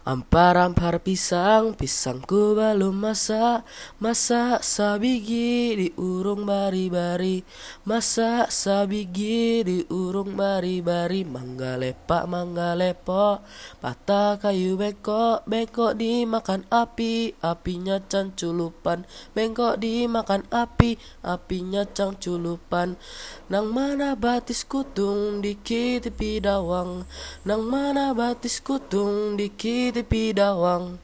Ampar-ampar pisang, pisangku belum masak. Masak sabigi diurung bari-bari. Masak sabigi diurung bari-bari. Mangga lepak, mangga lepok. Patah kayu bengkok, bengkok dimakan api. Apinya canculupan Bengkok dimakan api, apinya canculupan Nang mana batis kutung dikit pidawang Nang mana batis kutung dikit piti pidawang